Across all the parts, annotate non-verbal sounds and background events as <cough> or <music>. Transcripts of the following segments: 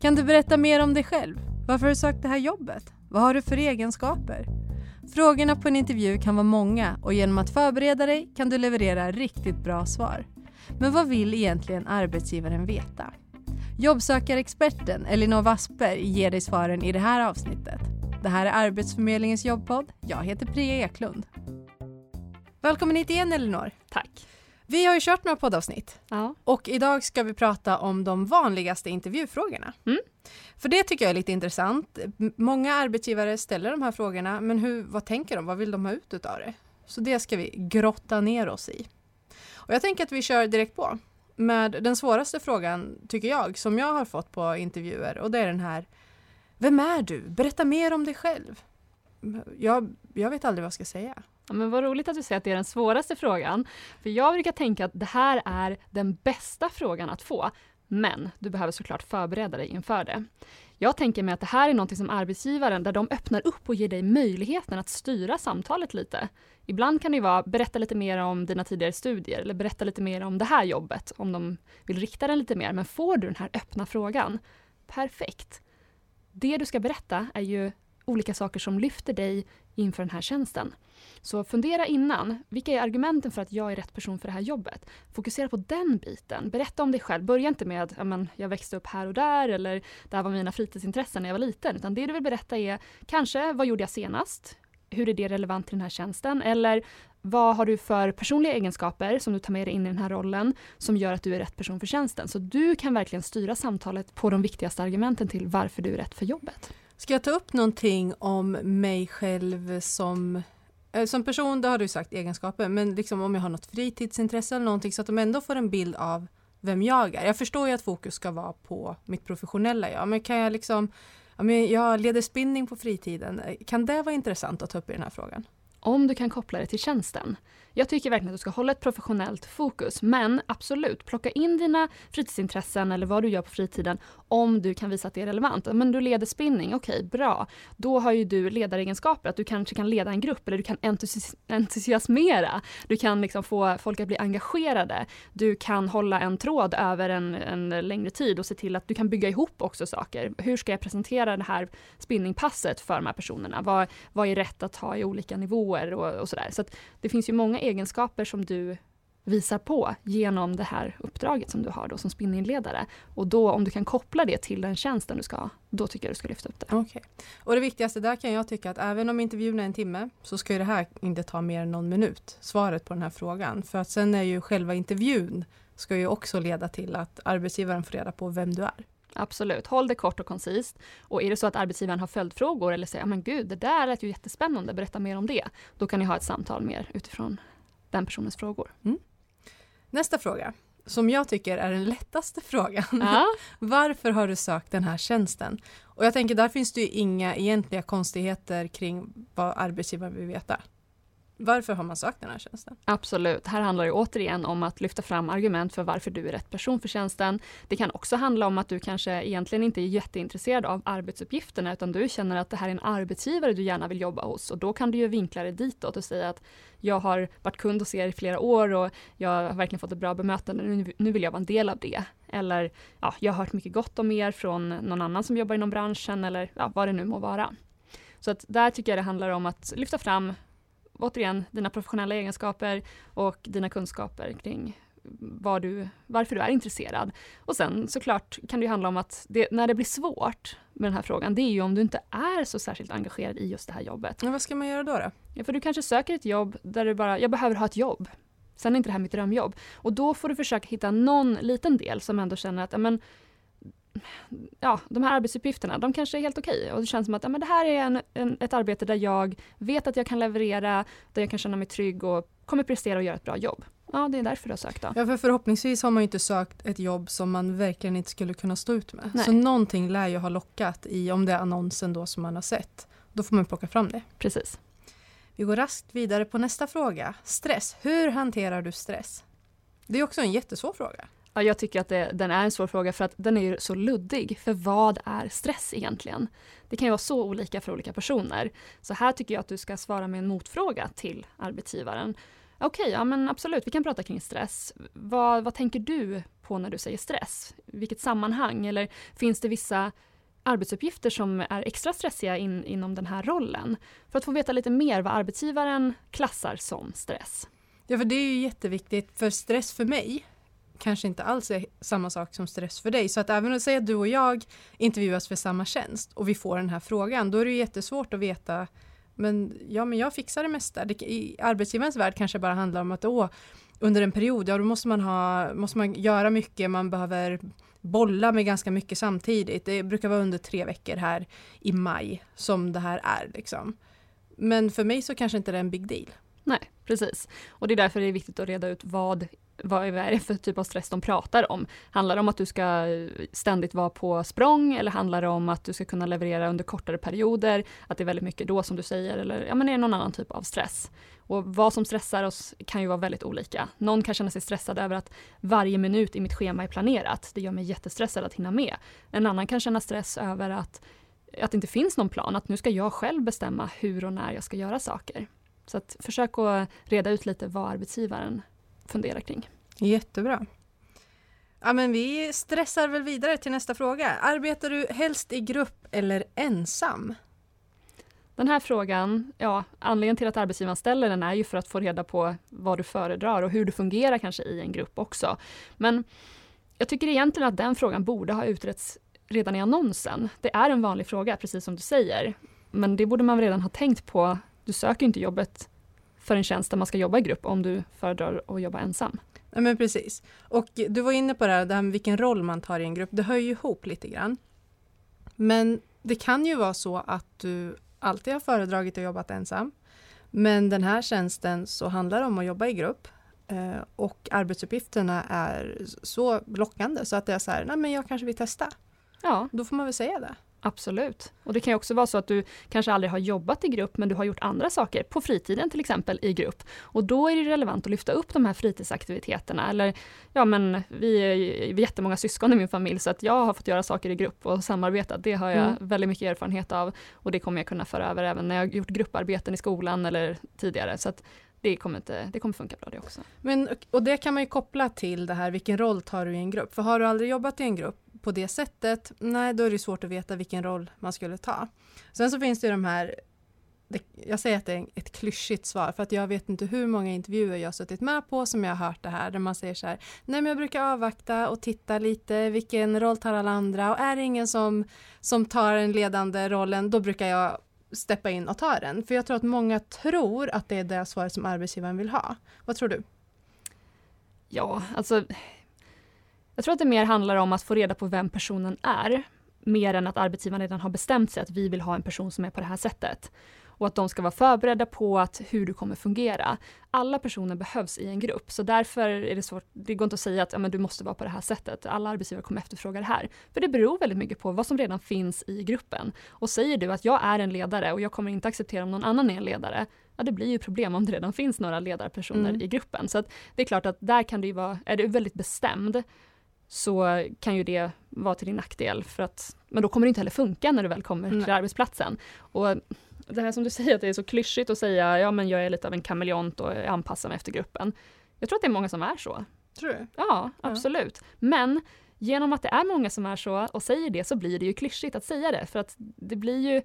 Kan du berätta mer om dig själv? Varför har du sökt det här jobbet? Vad har du för egenskaper? Frågorna på en intervju kan vara många och genom att förbereda dig kan du leverera riktigt bra svar. Men vad vill egentligen arbetsgivaren veta? Jobbsökarexperten Elinor Wassberg ger dig svaren i det här avsnittet. Det här är Arbetsförmedlingens jobbpodd. Jag heter Priya Eklund. Välkommen hit igen Elinor. Tack. Vi har ju kört några poddavsnitt Ja. och idag ska vi prata om de vanligaste intervjufrågorna. Mm. För det tycker jag är lite intressant. Många arbetsgivare ställer de här frågorna, men hur, vad tänker de? Vad vill de ha ut utav det? Så det ska vi grotta ner oss i. Och jag tänker att vi kör direkt på med den svåraste frågan, tycker jag, som jag har fått på intervjuer och det är den här Vem är du? Berätta mer om dig själv. Jag, jag vet aldrig vad jag ska säga. Ja, men vad roligt att du säger att det är den svåraste frågan. För jag brukar tänka att det här är den bästa frågan att få. Men du behöver såklart förbereda dig inför det. Jag tänker mig att det här är något som arbetsgivaren, där de öppnar upp och ger dig möjligheten att styra samtalet lite. Ibland kan det vara, berätta lite mer om dina tidigare studier, eller berätta lite mer om det här jobbet, om de vill rikta den lite mer. Men får du den här öppna frågan, perfekt. Det du ska berätta är ju olika saker som lyfter dig inför den här tjänsten. Så fundera innan, vilka är argumenten för att jag är rätt person för det här jobbet? Fokusera på den biten. Berätta om dig själv. Börja inte med att ja, jag växte upp här och där eller det här var mina fritidsintressen när jag var liten. Utan det du vill berätta är kanske vad gjorde jag senast? Hur är det relevant till den här tjänsten? Eller vad har du för personliga egenskaper som du tar med dig in i den här rollen som gör att du är rätt person för tjänsten? Så du kan verkligen styra samtalet på de viktigaste argumenten till varför du är rätt för jobbet. Ska jag ta upp någonting om mig själv som eh, som person, det har du sagt egenskaper, men liksom om jag har något fritidsintresse eller någonting så att de ändå får en bild av vem jag är. Jag förstår ju att fokus ska vara på mitt professionella jag, men kan jag liksom, jag leder spinning på fritiden, kan det vara intressant att ta upp i den här frågan? om du kan koppla det till tjänsten. Jag tycker verkligen att du ska hålla ett professionellt fokus, men absolut, plocka in dina fritidsintressen eller vad du gör på fritiden om du kan visa att det är relevant. Men du leder spinning, okej, bra. Då har ju du ledaregenskaper, att du kanske kan leda en grupp eller du kan entusi entusiasmera. Du kan liksom få folk att bli engagerade. Du kan hålla en tråd över en, en längre tid och se till att du kan bygga ihop också saker. Hur ska jag presentera det här spinningpasset för de här personerna? Vad, vad är rätt att ha i olika nivåer och, och sådär. Så att det finns ju många egenskaper som du visar på genom det här uppdraget som du har då som spinningledare. Och då om du kan koppla det till den tjänsten du ska ha, då tycker jag du ska lyfta upp det. Okej. Och det viktigaste där kan jag tycka att även om intervjun är en timme så ska det här inte ta mer än någon minut, svaret på den här frågan. För att sen är ju själva intervjun ska ju också leda till att arbetsgivaren får reda på vem du är. Absolut, håll det kort och koncist. Och är det så att arbetsgivaren har följdfrågor eller säger, men gud, det där lät ju jättespännande, berätta mer om det. Då kan ni ha ett samtal mer utifrån den personens frågor. Nästa fråga, som jag tycker är den lättaste <laughs> frågan. Ja, Varför har du sökt den här tjänsten? Och jag tänker där finns det ju inga egentliga konstigheter kring vad arbetsgivaren vill veta. Varför har man sökt den här tjänsten? absolut. Här handlar det återigen om att lyfta fram argument för varför du är rätt person för tjänsten. Det kan också handla om att du kanske egentligen inte är jätteintresserad av arbetsuppgifterna, utan du känner att det här är en arbetsgivare du gärna vill jobba hos. Och då kan du ju vinkla det ditåt och säga att jag har varit kund hos er i flera år och jag har verkligen fått ett bra bemötande, nu- vill jag vara en del av det. Eller ja, jag har hört mycket gott om er från någon annan som jobbar inom branschen eller ja, vad det nu må vara. Så att där tycker jag det handlar om att lyfta fram återigen dina professionella egenskaper och dina kunskaper kring vad du, varför du är intresserad. Och sen såklart kan det handla om att det, när det blir svårt med den här frågan, det är ju om du inte är så särskilt engagerad i just det här jobbet. Men vad ska man göra då? då? Ja, för du kanske söker ett jobb där du bara, jag behöver ha ett jobb. Sen är inte det här mitt drömjobb. Och då får du försöka hitta någon liten del som ändå känner att, men, ja, de här arbetsuppgifterna, de kanske är helt okej. Och det känns som att ja, men det här är en, en, ett arbete där jag vet att jag kan leverera, där jag kan känna mig trygg och kommer prestera och göra ett bra jobb. Ja, det är därför du har sökt då. Ja, för förhoppningsvis har man ju inte sökt ett jobb som man verkligen inte skulle kunna stå ut med. Nej. Så någonting lär ju ha lockat i, om det är annonsen då som man har sett. Då får man plocka fram det. Precis. Vi går raskt vidare på nästa fråga. Stress. Hur hanterar du stress? Det är också en jättesvår fråga. Ja, jag tycker att det, den är en svår fråga för att den är ju så luddig. För vad är stress egentligen? Det kan ju vara så olika för olika personer. Så här tycker jag att du ska svara med en motfråga till arbetsgivaren. Okej, ja men absolut, vi kan prata kring stress. Vad, vad tänker du på när du säger stress? Vilket sammanhang? Eller finns det vissa arbetsuppgifter som är extra stressiga in, inom den här rollen? För att få veta lite mer vad arbetsgivaren klassar som stress. Ja, för det är ju jätteviktigt, för stress för mig kanske inte alls är samma sak som stress för dig. Så att även om säga att du och jag intervjuas för samma tjänst och vi får den här frågan, då är det jättesvårt att veta men ja, men jag fixar det mesta. Det, I arbetsgivarens värld kanske bara handlar om att åh, under en period, ja då måste man, ha, måste man göra mycket, man behöver bolla med ganska mycket samtidigt. Det brukar vara under tre veckor här i maj som det här är. Liksom. Men för mig så kanske inte det är en big deal. Nej, precis. Och det är därför det är viktigt att reda ut vad vad är det för typ av stress de pratar om? Handlar det om att du ska eh, ständigt vara på språng eller handlar det om att du ska kunna leverera under kortare perioder? Att det är väldigt mycket då som du säger eller ja, men är det någon annan typ av stress? Och vad som stressar oss kan ju vara väldigt olika. Någon kan känna sig stressad över att varje minut i mitt schema är planerat. Det gör mig jättestressad att hinna med. En annan kan känna stress över att, att det inte finns någon plan, att nu ska jag själv bestämma hur och när jag ska göra saker. Så att försök att reda ut lite vad arbetsgivaren funderar kring. Jättebra. Ja, men vi stressar väl vidare till nästa fråga. Arbetar du helst i grupp eller ensam? Den här frågan, ja, anledningen till att arbetsgivaren ställer den är ju för att få reda på vad du föredrar och hur du fungerar kanske i en grupp också. Men jag tycker egentligen att den frågan borde ha utretts redan i annonsen. Det är en vanlig fråga, precis som du säger. Men det borde man redan ha tänkt på. Du söker inte jobbet för en tjänst där man ska jobba i grupp om du föredrar att jobba ensam. Ja, men precis. Och du var inne på det här, det här med vilken roll man tar i en grupp. Det hör ju ihop lite grann. Men det kan ju vara så att du alltid har föredragit att jobba ensam. Men den här tjänsten så handlar det om att jobba i grupp. Eh, och arbetsuppgifterna är så lockande så att det är så här, nej men jag kanske vill testa. Ja. Då får man väl säga det. Absolut. Och det kan ju också vara så att du kanske aldrig har jobbat i grupp men du har gjort andra saker, på fritiden till exempel, i grupp. Och då är det relevant att lyfta upp de här fritidsaktiviteterna. Eller ja men vi är jättemånga syskon i min familj så att jag har fått göra saker i grupp och samarbeta. Det har jag mm. väldigt mycket erfarenhet av och det kommer jag kunna föra över även när jag gjort grupparbeten i skolan eller tidigare. Så att det kommer, inte, det kommer funka bra det också. Men, och det kan man ju koppla till det här, vilken roll tar du i en grupp? För har du aldrig jobbat i en grupp på det sättet, nej då är det svårt att veta vilken roll man skulle ta. Sen så finns det ju de här jag säger att det är ett klyschigt svar för att jag vet inte hur många intervjuer jag suttit med på som jag har hört det här där man säger så här nej men jag brukar avvakta och titta lite vilken roll tar alla andra och är det ingen som, som tar den ledande rollen då brukar jag steppa in och ta den. För jag tror att många tror att det är det svaret som arbetsgivaren vill ha. Vad tror du? Ja, alltså jag tror att det mer handlar om att få reda på vem personen är, mer än att arbetsgivaren redan har bestämt sig att vi vill ha en person som är på det här sättet. Och att de ska vara förberedda på att hur du kommer fungera. Alla personer behövs i en grupp, så därför är det svårt, det går inte att säga att ja, men du måste vara på det här sättet. Alla arbetsgivare kommer efterfråga det här. För det beror väldigt mycket på vad som redan finns i gruppen. Och säger du att jag är en ledare och jag kommer inte acceptera om någon annan är en ledare, ja det blir ju problem om det redan finns några ledarpersoner mm. i gruppen. Så det är klart att där kan ju vara, är du väldigt bestämd så kan ju det vara till din nackdel. För att, men då kommer det inte heller funka när du väl kommer mm. till arbetsplatsen. Och det här som du säger, att det är så klyschigt att säga ja men jag är lite av en kameleont och jag anpassar mig efter gruppen. Jag tror att det är många som är så. Tror du? Ja, absolut. Ja. Men genom att det är många som är så och säger det så blir det ju klyschigt att säga det för att det blir ju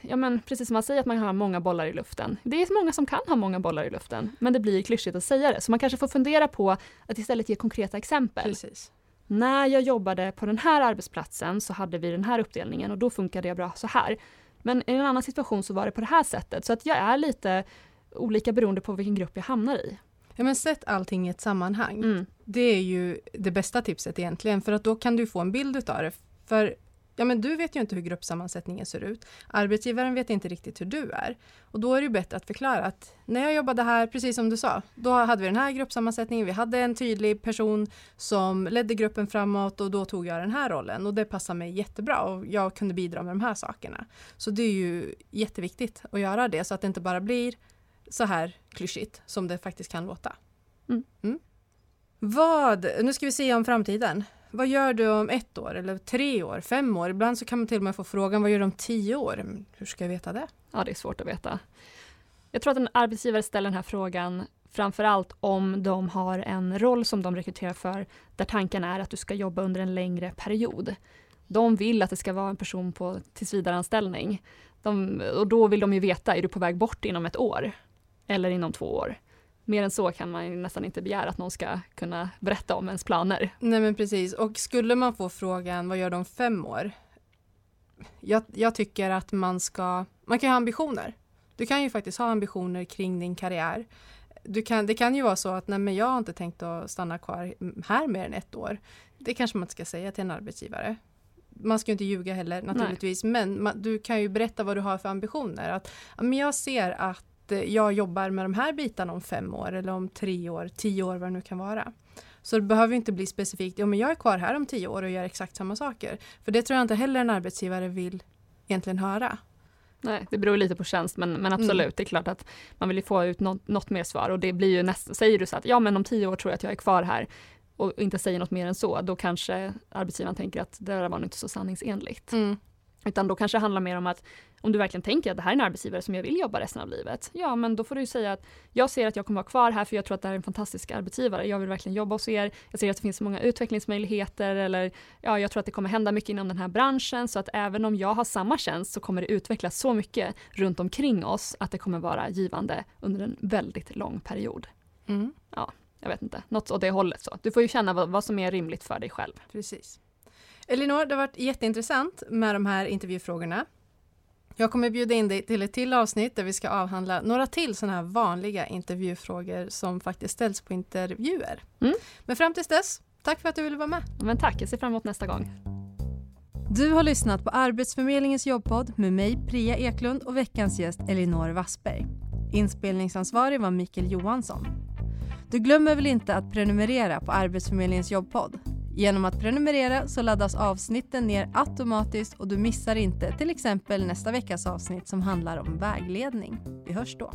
ja men precis som man säger att man har många bollar i luften. Det är många som kan ha många bollar i luften, men det blir klyschigt att säga det. Så man kanske får fundera på att istället ge konkreta exempel. Precis. När jag jobbade på den här arbetsplatsen så hade vi den här uppdelningen och då funkade jag bra så här. Men i en annan situation så var det på det här sättet. Så att jag är lite olika beroende på vilken grupp jag hamnar i. Ja men sätt allting i ett sammanhang. Mm. Det är ju det bästa tipset egentligen för att då kan du få en bild utav det. För ja men du vet ju inte hur gruppsammansättningen ser ut. Arbetsgivaren vet inte riktigt hur du är. Och då är det bättre att förklara att när jag jobbade här, precis som du sa, då hade vi den här gruppsammansättningen. Vi hade en tydlig person som ledde gruppen framåt och då tog jag den här rollen och det passade mig jättebra och jag kunde bidra med de här sakerna. Så det är ju jätteviktigt att göra det så att det inte bara blir så här klyschigt som det faktiskt kan låta. Mm. Mm. Vad, nu ska vi se om framtiden. Vad gör du om ett år eller tre år, fem år? Ibland så kan man till och med få frågan vad gör du om tio år? Hur ska jag veta det? Ja, det är svårt att veta. Jag tror att en arbetsgivare ställer den här frågan Framförallt om de har en roll som de rekryterar för där tanken är att du ska jobba under en längre period. De vill att det ska vara en person på tillsvidareanställning. De, och då vill de ju veta, är du på väg bort inom ett år? Eller inom två år? Mer än så kan man ju nästan inte begära att någon ska kunna berätta om ens planer. Nej men precis, och skulle man få frågan vad gör de om fem år? Jag, jag tycker att man ska, man kan ha ambitioner. Du kan ju faktiskt ha ambitioner kring din karriär. Du kan, det kan ju vara så att nej men jag har inte tänkt att stanna kvar här mer än ett år. Det kanske man inte ska säga till en arbetsgivare. Man ska ju inte ljuga heller naturligtvis, nej. men man, du kan ju berätta vad du har för ambitioner. Att, men jag ser att jag jobbar med de här bitarna om fem år eller om tre år, tio år vad det nu kan vara. Så det behöver inte bli specifikt, ja men jag är kvar här om tio år och gör exakt samma saker. För det tror jag inte heller en arbetsgivare vill egentligen höra. Nej, det beror lite på tjänst men, men absolut, mm. det är klart att man vill ju få ut något, något mer svar och det blir ju nästan, säger du så att ja men om tio år tror jag att jag är kvar här och inte säger något mer än så, då kanske arbetsgivaren tänker att det där var nog inte så sanningsenligt. Mm. Utan då kanske det handlar mer om att om du verkligen tänker att det här är en arbetsgivare som jag vill jobba resten av livet, ja men då får du säga att jag ser att jag kommer vara kvar här för jag tror att det här är en fantastisk arbetsgivare. Jag vill verkligen jobba hos er. Jag ser att det finns många utvecklingsmöjligheter eller ja, jag tror att det kommer hända mycket inom den här branschen så att även om jag har samma tjänst så kommer det utvecklas så mycket runt omkring oss att det kommer vara givande under en väldigt lång period. Mm. Ja, jag vet inte, något åt det hållet så. Du får ju känna vad, vad som är rimligt för dig själv. Precis. Elinor, det har varit jätteintressant med de här intervjufrågorna. Jag kommer bjuda in dig till ett till avsnitt där vi ska avhandla några till sådana här vanliga intervjufrågor som faktiskt ställs på intervjuer. Mm. Men fram tills dess, tack för att du ville vara med. Men tack, jag ser fram emot nästa gång. Du har lyssnat på Arbetsförmedlingens jobbpodd med mig, Priya Eklund och veckans gäst Elinor Wassberg. Inspelningsansvarig var Mikael Johansson. Du glömmer väl inte att prenumerera på Arbetsförmedlingens jobbpodd? Genom att prenumerera så laddas avsnitten ner automatiskt och du missar inte till exempel nästa veckas avsnitt som handlar om vägledning. Vi hörs då.